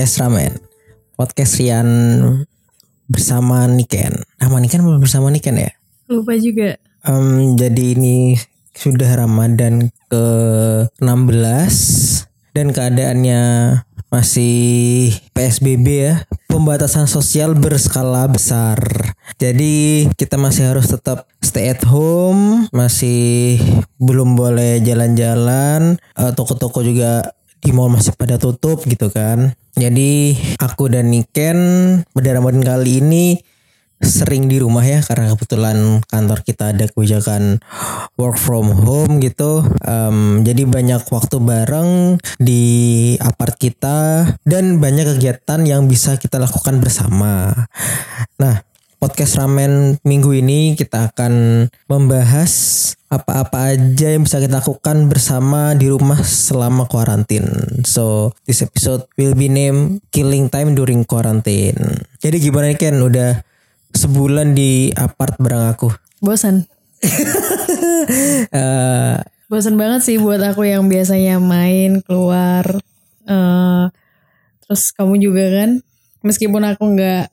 podcast Ramen. Podcast Rian bersama Niken. Nama Niken bersama Niken ya? Lupa juga. Em, jadi ini sudah Ramadan ke 16 dan keadaannya masih PSBB ya, pembatasan sosial berskala besar. Jadi kita masih harus tetap stay at home, masih belum boleh jalan-jalan, eh, toko-toko juga di mall masih pada tutup gitu kan. Jadi aku dan Niken pada Ramadan kali ini sering di rumah ya karena kebetulan kantor kita ada kebijakan work from home gitu. Em, jadi banyak waktu bareng di apart kita dan banyak kegiatan yang bisa kita lakukan bersama. Nah, podcast ramen minggu ini kita akan membahas apa-apa aja yang bisa kita lakukan bersama di rumah selama kuarantin. So, this episode will be named Killing Time During Quarantine. Jadi gimana nih Ken? Udah sebulan di apart bareng aku. Bosan. Eh, Bosan banget sih buat aku yang biasanya main keluar. eh terus kamu juga kan, meskipun aku nggak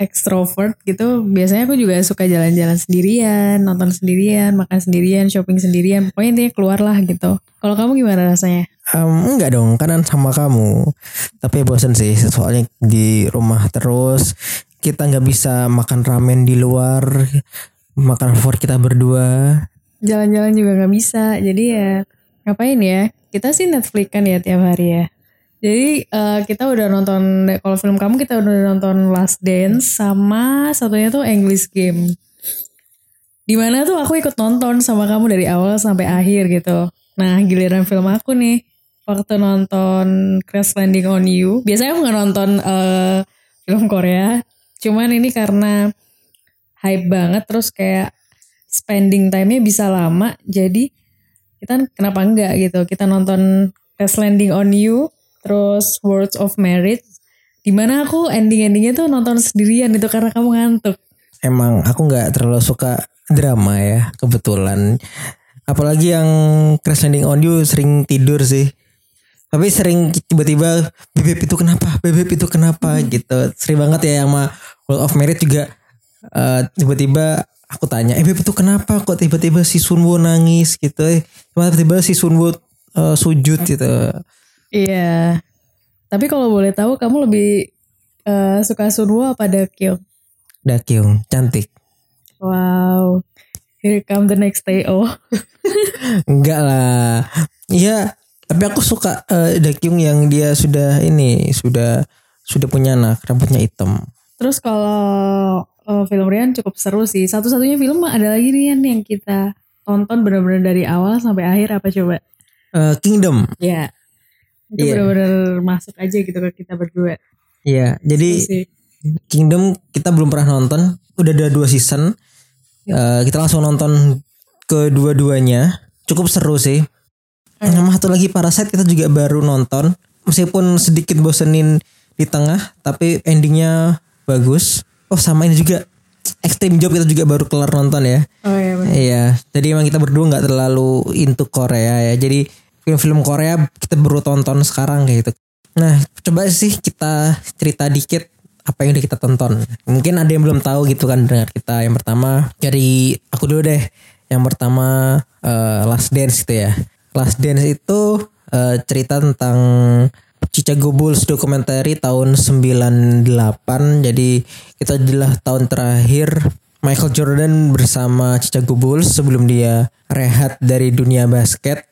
extrovert gitu, biasanya aku juga suka jalan-jalan sendirian, nonton sendirian, makan sendirian, shopping sendirian. Pokoknya intinya keluar lah gitu. Kalau kamu gimana rasanya? em, enggak dong, kanan sama kamu. Tapi bosen sih, soalnya di rumah terus. Kita nggak bisa makan ramen di luar, makan favorit kita berdua. Jalan-jalan juga nggak bisa. Jadi ya ngapain ya? Kita sih Netflix kan ya tiap hari ya. Jadi eh, kita udah nonton kalau film kamu kita udah nonton Last Dance sama satunya tuh English Game. Di mana tuh aku ikut nonton sama kamu dari awal sampai akhir gitu. Nah giliran film aku nih waktu nonton Crash Landing on You. Biasanya aku nggak nonton eh, film Korea. Cuman ini karena hype banget terus kayak spending time-nya bisa lama. Jadi kita kenapa enggak gitu. Kita nonton Crash Landing on You terus Words of Merit di mana aku ending-endingnya tuh nonton sendirian itu karena kamu ngantuk. Emang aku nggak terlalu suka drama ya, kebetulan. Apalagi yang Crash Landing on You sering tidur sih. Tapi sering tiba-tiba bebek itu kenapa, bebek itu kenapa gitu. Sering banget ya yang sama World of Merit juga eh, tiba-tiba aku tanya, eh bebek itu kenapa kok tiba-tiba si Sunwoo nangis gitu. Eh, Tiba-tiba si Sunwoo eh, sujud gitu. Iya. Tapi kalau boleh tahu kamu lebih eh, suka Sunwoo apa Dakyung? Dakyung cantik. Wow. Here come the next TO. Enggak lah. Iya, tapi aku suka eh, Dakyung yang dia sudah ini sudah sudah punya anak, rambutnya hitam. Terus kalau eh, film Rian cukup seru sih. Satu-satunya film ada lagi Rian yang kita tonton benar-benar dari awal sampai akhir apa coba? Eh, Kingdom. Ya. Itu Iya. benar-benar masuk aja gitu ke kita berdua. Iya, jadi Seru sih. Kingdom kita belum pernah nonton, udah ada dua season. Eh, kita langsung nonton kedua-duanya, cukup seru sih. Sama satu lagi Parasite kita juga baru nonton, meskipun sedikit bosenin di tengah, tapi endingnya bagus. Oh sama ini juga Extreme Job kita juga baru kelar nonton ya. Oh iya. Iya, jadi emang kita berdua nggak terlalu into Korea ya. Jadi film-film Korea kita baru tonton sekarang kayak gitu. Nah, coba sih kita cerita dikit apa yang udah kita tonton. Mungkin ada yang belum tahu gitu kan dengar kita. Yang pertama dari aku dulu deh. Yang pertama eh, Last Dance gitu ya. Last Dance itu eh, cerita tentang Chicago Bulls documentary tahun 98. Jadi itu adalah tahun terakhir Michael Jordan bersama Chicago Bulls sebelum dia rehat dari dunia basket.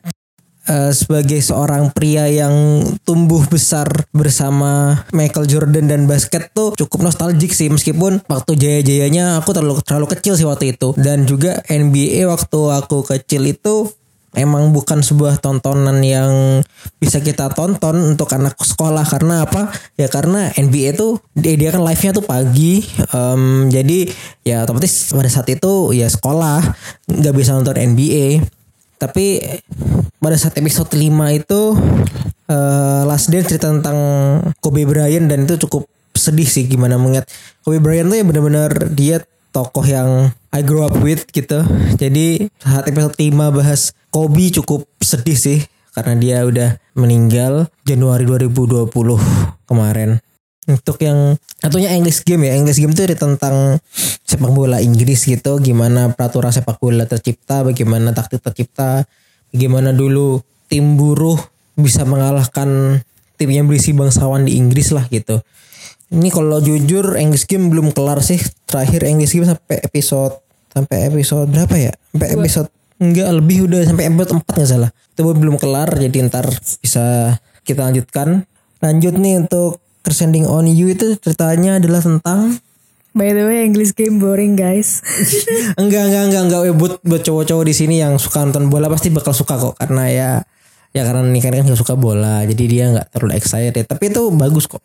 Eh, sebagai seorang pria yang tumbuh besar bersama Michael Jordan dan basket tuh cukup nostalgic sih meskipun waktu jaya-jayanya aku terlalu terlalu kecil sih waktu itu. Dan juga NBA waktu aku kecil itu emang bukan sebuah tontonan yang bisa kita tonton untuk anak sekolah. Karena apa? Ya karena NBA tuh dia, dia kan live nya tuh pagi em, jadi ya otomatis pada saat itu ya sekolah nggak bisa nonton NBA tapi pada saat episode 5 itu eh, Last Dance cerita tentang Kobe Bryant dan itu cukup sedih sih gimana mengingat Kobe Bryant tuh ya benar-benar dia tokoh yang I grew up with gitu. Jadi saat episode 5 bahas Kobe cukup sedih sih karena dia udah meninggal Januari 2020 kemarin. Untuk yang ataunya English game ya, English game itu tentang sepak bola Inggris gitu, gimana peraturan sepak bola tercipta, bagaimana taktik tercipta, bagaimana dulu tim buruh bisa mengalahkan tim yang berisi bangsawan di Inggris lah gitu. Ini kalau jujur English game belum kelar sih. Terakhir English game sampai episode sampai episode berapa ya? Sampai episode enggak lebih udah sampai episode 4 nggak salah. Itu belum kelar jadi ntar bisa kita lanjutkan. Lanjut nih untuk Crescending on You itu ceritanya adalah tentang By the way, English game boring guys. enggak enggak enggak enggak. Buat buat cowok-cowok di sini yang suka nonton bola pasti bakal suka kok. Karena ya ya karena nikah kan gak suka bola. Jadi dia nggak terlalu excited. Tapi itu bagus kok.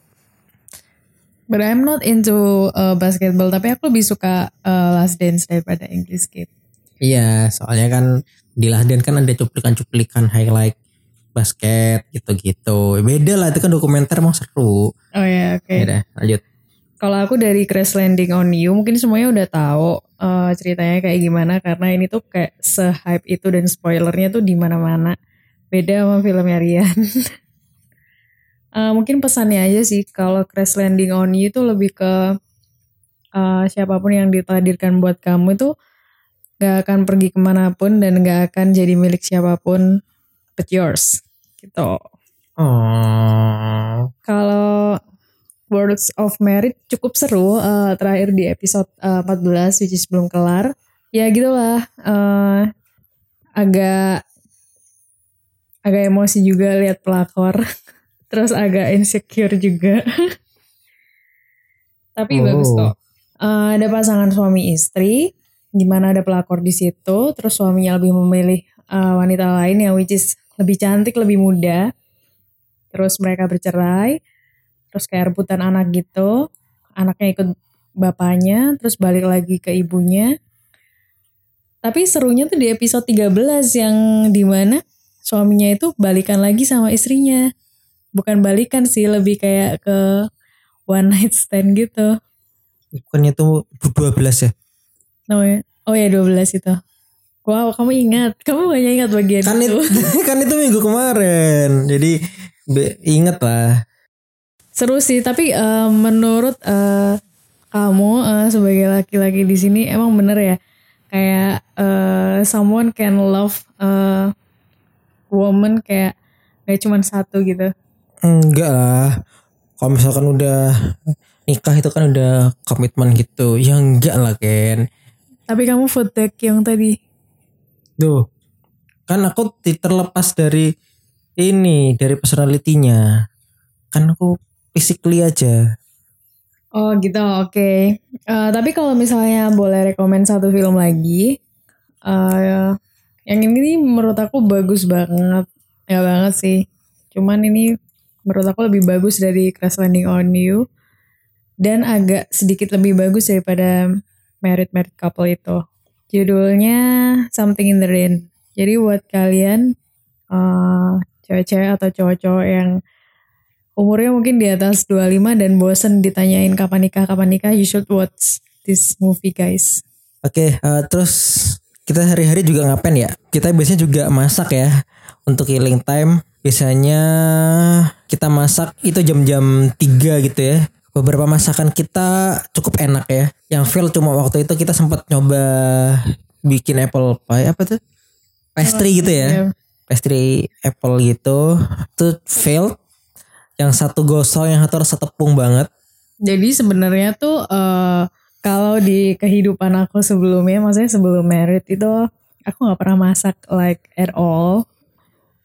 But I'm not into uh, basketball, tapi aku lebih suka uh, Last Dance daripada English game. iya soalnya kan di Lahden kan ada cuplikan-cuplikan highlight basket gitu-gitu. Beda lah itu kan dokumenter emang seru. Oh ya, oke. ya udah lanjut Kalau aku dari Crash Landing on You, mungkin semuanya udah tahu uh, ceritanya kayak gimana karena ini tuh kayak se-hype itu dan spoilernya tuh di mana-mana. Beda sama filmnya Rian. Uh, mungkin pesannya aja sih kalau Crash Landing on You itu lebih ke uh, siapa pun yang ditakdirkan buat kamu itu gak akan pergi ke mana pun dan gak akan jadi milik siapa pun but yours gitu. oh Kalau Words of Merit cukup seru uh, terakhir di episode uh, 14 which is belum kelar. Ya gitulah uh, agak agak emosi juga lihat pelakor. Terus agak insecure juga. Tapi Oh. bagus kok. Uh, ada pasangan suami istri di mana ada pelakor di situ, terus suaminya lebih memilih uh, wanita lain yang which is lebih cantik, lebih muda. Terus mereka bercerai, terus kayak rebutan anak gitu. Anaknya ikut bapaknya, terus balik lagi ke ibunya. Tapi serunya tuh di episode 13 yang di mana suaminya itu balikan lagi sama istrinya. Bukan balikan sih, lebih kayak ke one night stand gitu. bukannya itu 12 ya Oh ya, oh ya 12 itu. Wow, kamu ingat. Kamu gak ingat bagian kan itu itu. kan itu minggu kemarin jadi be, inget lah Seru sih, tapi eh, menurut eh, kamu eh, sebagai laki-laki di sini emang bener ya? Kayak eh, someone can love eh, woman kayak gak cuma satu gitu. enggak lah. Kalau misalkan udah nikah itu kan udah komitmen gitu. Ya enggak lah Ken. Tapi kamu food tech yang tadi. tuh kan aku terlepas dari ini dari personalitinya kan aku physically aja Oh gitu, oke. Eh, tapi kalau misalnya boleh rekomend satu film lagi, eh, yang ini menurut aku bagus banget, ya banget sih. Cuman ini menurut aku lebih bagus dari Crash Landing on You dan agak sedikit lebih bagus daripada Married Married Couple itu. Judulnya Something in the Rain. Jadi buat kalian eh, cewek-cewek atau cowok-cowok yang umurnya mungkin di atas 25 dan bosen ditanyain kapan nikah kapan nikah. You should watch this movie guys. Oke eh, terus kita hari-hari juga ngapain ya? Kita biasanya juga masak ya. Untuk healing time biasanya kita masak itu jam-jam 3 gitu ya. Beberapa masakan kita cukup enak ya. Yang fail cuma waktu itu kita sempat nyoba bikin apple pie apa tuh? Pastry gitu ya. Ya. pastry apple gitu. Itu fail yang satu gosong yang satu rasa tepung banget. Jadi sebenarnya tuh eh, kalau di kehidupan aku sebelumnya maksudnya sebelum married itu aku nggak pernah masak like at all.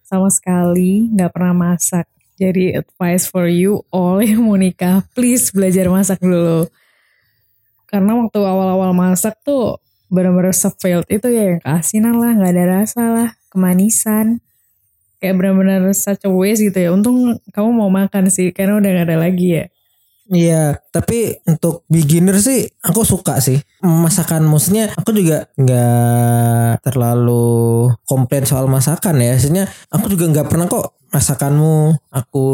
Sama sekali nggak pernah masak. Jadi advice for you all yang mau nikah please belajar masak dulu. Karena waktu awal-awal masak tuh benar-benar se-failed itu ya yang keasinan lah nggak ada rasa lah kemanisan kayak benar-benar such a waste gitu ya untung kamu mau makan sih karena udah gak ada lagi ya Iya, tapi untuk beginner sih aku suka sih masakan. Maksudnya aku juga nggak terlalu komplain soal masakan ya. Maksudnya aku juga nggak pernah kok masakanmu aku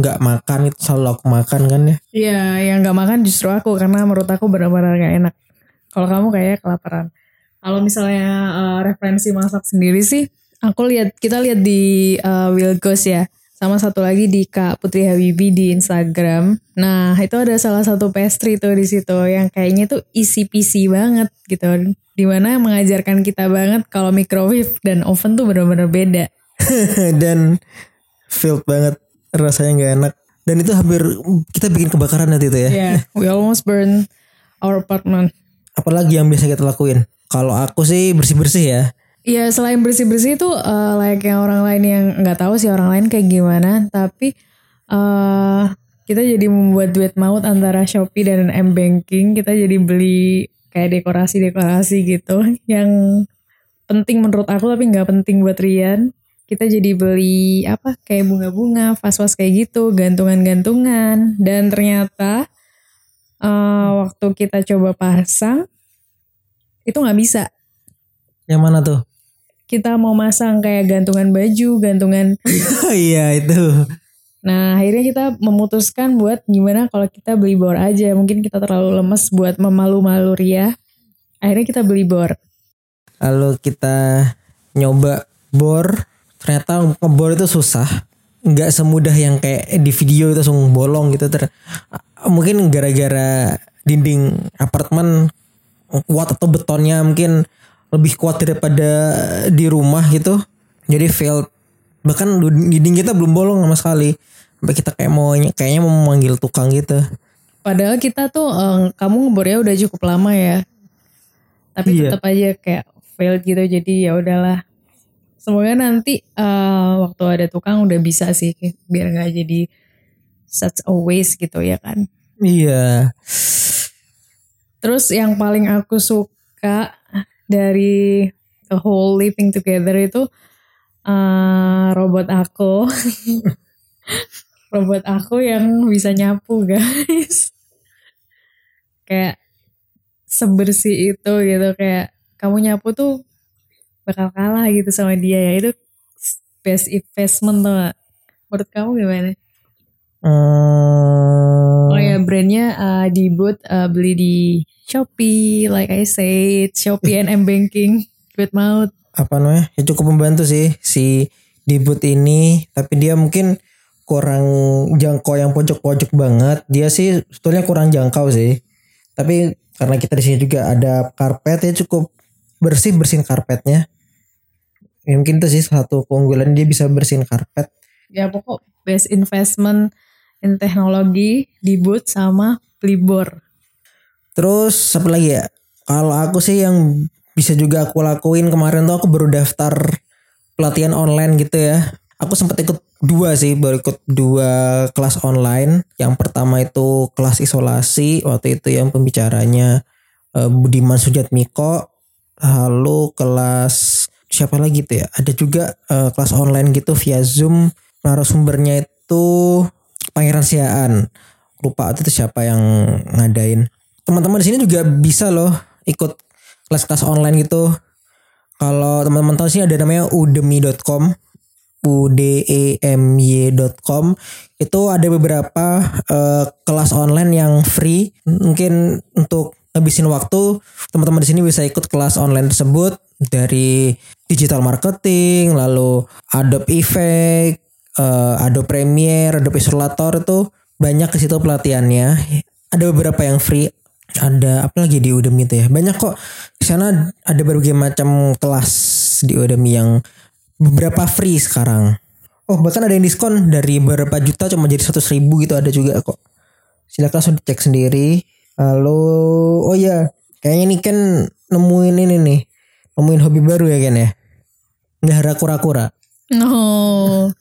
nggak makan itu selalu aku makan kan ya. Iya, yang gak makan justru aku karena menurut aku benar-benar gak enak. Kalau kamu kayaknya kelaparan. Kalau misalnya eh, referensi masak sendiri sih, Aku lihat kita lihat di uh, Wilgos ya. Sama satu lagi di Kak Putri Habibi di Instagram. Nah, itu ada salah satu pastry tuh di situ yang kayaknya tuh easy peasy banget gitu. Di mana mengajarkan kita banget kalau microwave dan oven tuh benar-benar beda. dan filled banget rasanya nggak enak. Dan itu hampir kita bikin kebakaran nanti itu ya. Yeah, we almost burn our apartment. Apalagi yang biasa kita lakuin? Kalau aku sih bersih-bersih ya. Iya selain bersih-bersih itu uh, layaknya orang lain yang nggak tahu sih orang lain kayak gimana, tapi uh, kita jadi membuat duet maut antara Shopee dan M Banking. Kita jadi beli kayak dekorasi-dekorasi gitu yang penting menurut aku tapi nggak penting buat Rian. Kita jadi beli apa kayak bunga-bunga, vas-vas kayak gitu, gantungan-gantungan dan ternyata uh, waktu kita coba pasang itu nggak bisa. Yang mana tuh? Kita mau masang kayak gantungan baju, gantungan iya itu. Nah akhirnya kita memutuskan buat gimana kalau kita beli bor aja. Mungkin kita terlalu lemes buat memalu-malu Ria. Akhirnya kita beli bor. Lalu kita nyoba bor. Ternyata ngebor itu susah. Nggak semudah yang kayak di video itu langsung bolong gitu. Ter mungkin gara-gara dinding apartemen kuat atau betonnya mungkin lebih kuat daripada di rumah gitu. Jadi failed bahkan dinding kita belum bolong sama sekali. Sampai kita kayak mau kayaknya mau memanggil tukang gitu. Padahal kita tuh um, kamu ngebornya udah cukup lama ya. Tapi iya. tetap aja kayak failed gitu jadi ya udahlah. Semoga nanti uh, waktu ada tukang udah bisa sih biar nggak jadi such a waste gitu ya kan. Iya. Terus yang paling aku suka dari the whole living together itu uh, robot aku robot aku yang bisa nyapu guys kayak sebersih itu gitu kayak kamu nyapu tuh bakal kalah gitu sama dia ya itu best investment tuh menurut kamu gimana? Hmm. Oh ya brandnya uh, di boot uh, beli di Shopee, like I said, Shopee and M Banking, good mouth. Apa namanya? Ya cukup membantu sih si debut ini, tapi dia mungkin kurang jangkau yang pojok-pojok banget. Dia sih sebetulnya kurang jangkau sih. Tapi karena kita di sini juga ada karpet ya cukup bersih bersihin karpetnya. Ya, mungkin itu sih satu keunggulan dia bisa bersihin karpet. Ya pokok best investment in teknologi di boot sama Plibor. Terus apa lagi ya? Kalau aku sih yang bisa juga aku lakuin kemarin tuh aku baru daftar pelatihan online gitu ya. Aku sempat ikut dua sih, baru ikut dua kelas online. Yang pertama itu kelas isolasi, waktu itu yang pembicaranya uh, Budiman Sujatmiko. Lalu kelas siapa lagi tuh ya? Ada juga uh, kelas online gitu via Zoom. Narasumbernya itu Pangeran Siaan. Lupa itu siapa yang ngadain teman-teman di sini juga bisa loh ikut kelas-kelas online gitu. Kalau teman-teman tahu sih ada namanya udemy.com udemy.com itu ada beberapa uh, kelas online yang free mungkin untuk ngabisin waktu teman-teman di sini bisa ikut kelas online tersebut dari digital marketing lalu Adobe Effect uh, Adobe Premiere Adobe Illustrator itu banyak ke situ pelatihannya. Ada beberapa yang free ada apa lagi di Udemy itu ya. Banyak kok. Di sana ada berbagai macam kelas di Udemy yang beberapa free sekarang. Oh bahkan ada yang diskon dari beberapa juta cuma jadi seratus ribu gitu ada juga kok. Silakan langsung dicek sendiri. Lalu oh ya kayaknya ini kan nemuin ini nih. Nemuin hobi baru ya kan ya? Nggak kura-kura no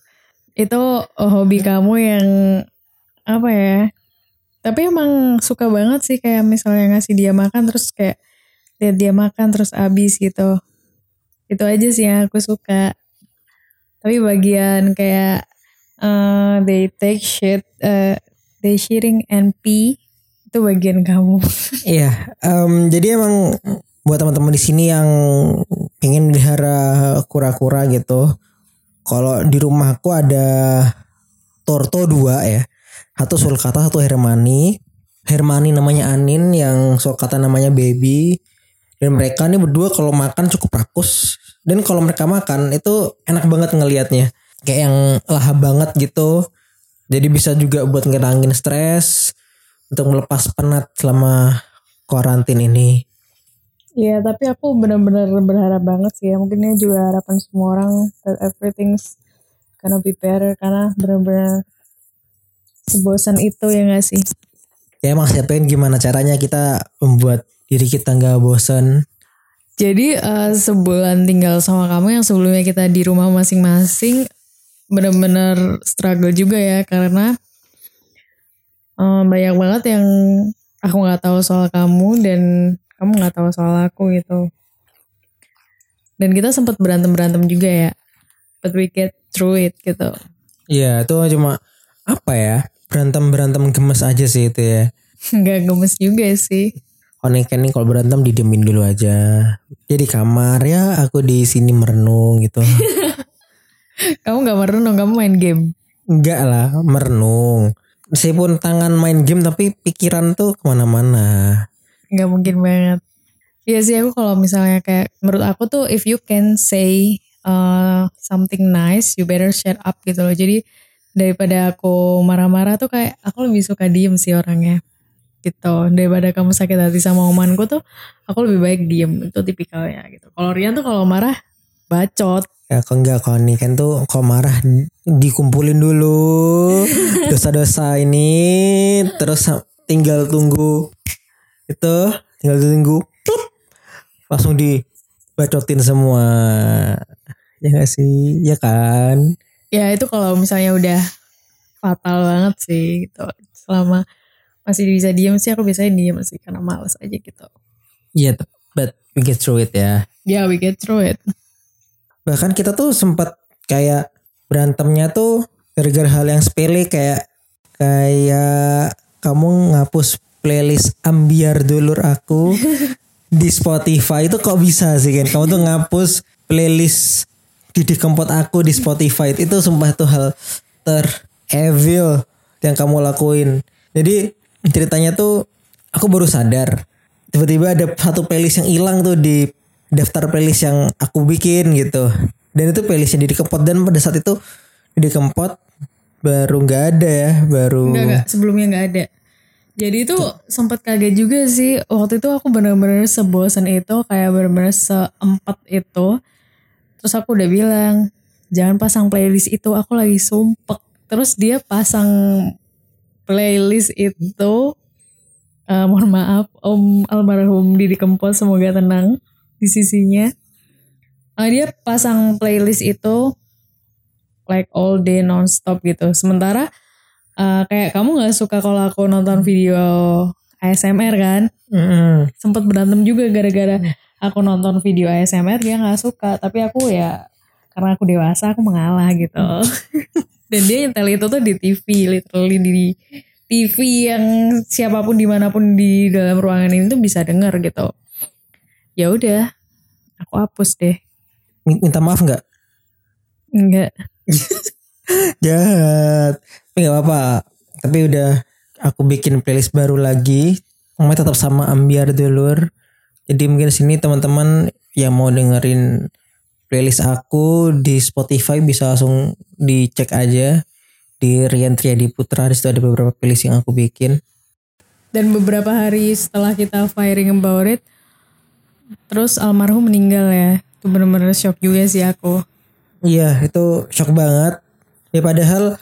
itu hobi kamu yang apa ya? Tapi emang suka banget sih kayak misalnya ngasih dia makan terus kayak lihat dia makan terus abis gitu. Itu aja sih yang aku suka. Tapi bagian kayak uh, they take shit uh, they sharing and pee itu bagian kamu. Iya um, jadi emang buat teman-teman di sini yang ingin melihara kura-kura gitu kalau di rumahku ada torto dua ya. Satu sulcata satu Hermani. Hermani namanya Anin yang sulcata namanya Baby. Dan mereka nih berdua kalau makan cukup rakus. Dan kalau mereka makan itu enak banget ngelihatnya kayak yang lahap banget gitu. Jadi bisa juga buat ngilangin stres untuk melepas penat selama karantin ini Iya, tapi aku benar-benar berharap banget sih ya. Mungkin ini juga harapan semua orang that everything's gonna be better karena benar-benar sebosan itu ya gak sih? ya emang siapain gimana caranya kita membuat diri kita nggak bosan Jadi eh, sebulan tinggal sama kamu yang sebelumnya kita di rumah masing-masing benar-benar struggle juga ya karena eh, banyak banget yang aku nggak tahu soal kamu dan kamu nggak tahu soal aku gitu. Dan kita sempat berantem berantem juga ya, but we get through it gitu. Iya itu cuma apa ya berantem berantem gemes aja sih itu ya Nggak gemes juga sih. Oh nih kalau berantem didiemin dulu aja. Jadi kamar ya aku di sini merenung gitu. Kamu nggak merenung, kamu main game. Enggak lah merenung. Meskipun tangan main game tapi pikiran tuh ke mana-mana. Nggak mungkin banget. Iya sih aku kalau misalnya kayak menurut aku tuh if you can say uh, something nice, you better shut up gitu loh. Jadi daripada aku marah-marah tuh kayak aku lebih suka diem sih orangnya gitu. Daripada kamu sakit hati sama omanku tuh aku lebih baik diem itu tipikalnya gitu. Kalau Rian tuh kalau marah bacot. Ya kok enggak kalau nih kan tuh kalau marah dikumpulin dulu dosa-dosa ini terus tinggal tunggu itu tinggal tunggu plup, langsung dibacotin semua ya gak sih ya kan Ya itu kalau misalnya udah fatal banget sih gitu. Selama masih bisa diem sih aku biasanya diem sih karena males aja gitu. Iya, but we get through it ya. Ya we get through it. Bahkan kita tuh sempat kayak berantemnya tuh gara-gara hal yang sepele kayak kayak kamu ngapus playlist ambiar dulur aku di Spotify itu kok bisa sih kan? Kamu tuh ngapus playlist Didi Kempot aku di Spotify itu sumpah tuh hal ter evil yang kamu lakuin. Jadi ceritanya tuh aku baru sadar tiba-tiba ada satu playlist yang hilang tuh di daftar playlist yang aku bikin gitu. Dan itu playlistnya Didi Kempot dan pada saat itu Didi Kempot baru nggak ada ya, baru Enggak sebelumnya enggak ada. Jadi itu sempat kaget juga sih waktu itu aku bener-bener sebosan itu kayak bener-bener seempat itu. Terus aku udah bilang jangan pasang playlist itu aku lagi sumpek. Terus dia pasang playlist itu. Eh, mohon maaf Om almarhum Didi Kempot semoga tenang di sisinya. Eh, dia pasang playlist itu like all day nonstop gitu. Sementara eh, kayak kamu nggak suka kalau aku nonton video ASMR kan? Mm-mm. Sempet berantem juga gara-gara aku nonton video ASMR dia nggak suka. Tapi aku ya karena aku dewasa aku mengalah gitu. Dan dia nyetel itu tuh di TV, literally di TV yang siapa pun di mana pun di dalam ruangan ini tuh bisa denger gitu. Ya udah, aku hapus deh. minta maaf nggak? Enggak. Jahat. Tapi gak apa-apa. Tapi udah aku bikin playlist baru lagi. Namanya tetap sama Ambiar Dulur. Jadi mungkin sini teman-teman yang mau dengerin playlist aku di Spotify bisa langsung dicek aja di Rian Triadi Putra. Di situ ada beberapa playlist yang aku bikin. Dan beberapa hari setelah kita firing about it, terus almarhum meninggal ya. Itu bener-bener shock juga sih aku. Iya itu shock banget. Ya padahal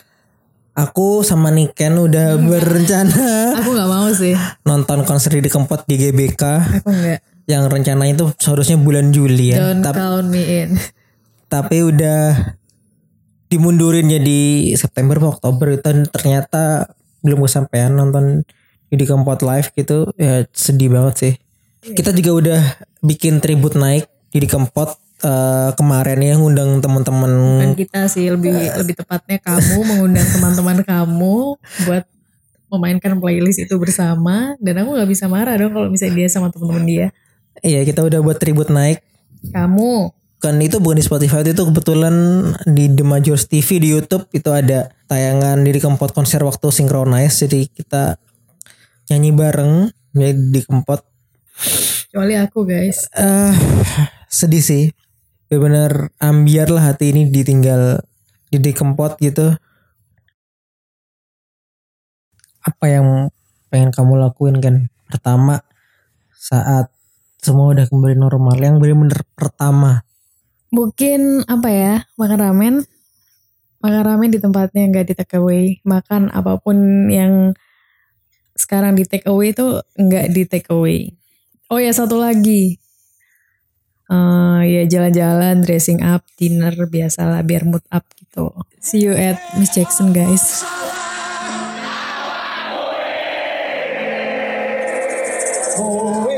aku sama Niken udah berencana Aku gak mau sih. nonton konser di Kempot di GBK. Aku enggak. yang rencananya itu seharusnya bulan Juli ya. Don't Tap- count me in. tapi udah dimundurin jadi September atau Oktober dan ternyata belum kesampaian nonton di Kempot live gitu ya sedih banget sih. Kita juga udah bikin tribut naik di Kempot eh, kemarin ya ngundang teman-teman. Dan kita sih lebih lebih tepatnya kamu mengundang teman-teman kamu buat memainkan playlist itu bersama. Dan aku nggak bisa marah dong kalau misalnya dia sama teman-teman dia. Iya kita udah buat tribut naik. Kamu. Kan itu bukan di Spotify itu kebetulan di The Majors TV di YouTube itu ada tayangan di Kempot konser waktu synchronize jadi kita nyanyi bareng ya di Kempot. Kecuali aku guys. eh sedih sih benar-benar ambiar lah hati ini ditinggal di dikempot gitu apa yang pengen kamu lakuin kan pertama saat semua udah kembali normal yang benar-benar pertama Mungkin apa ya, makan ramen. Makan ramen di tempatnya nggak di take away. Makan apa pun yang sekarang di take away itu nggak di take away. Oh ya satu lagi. Eh ya jalan-jalan, dressing up, dinner biasalah biar mood up gitu. See you at Miss Jackson guys. Oh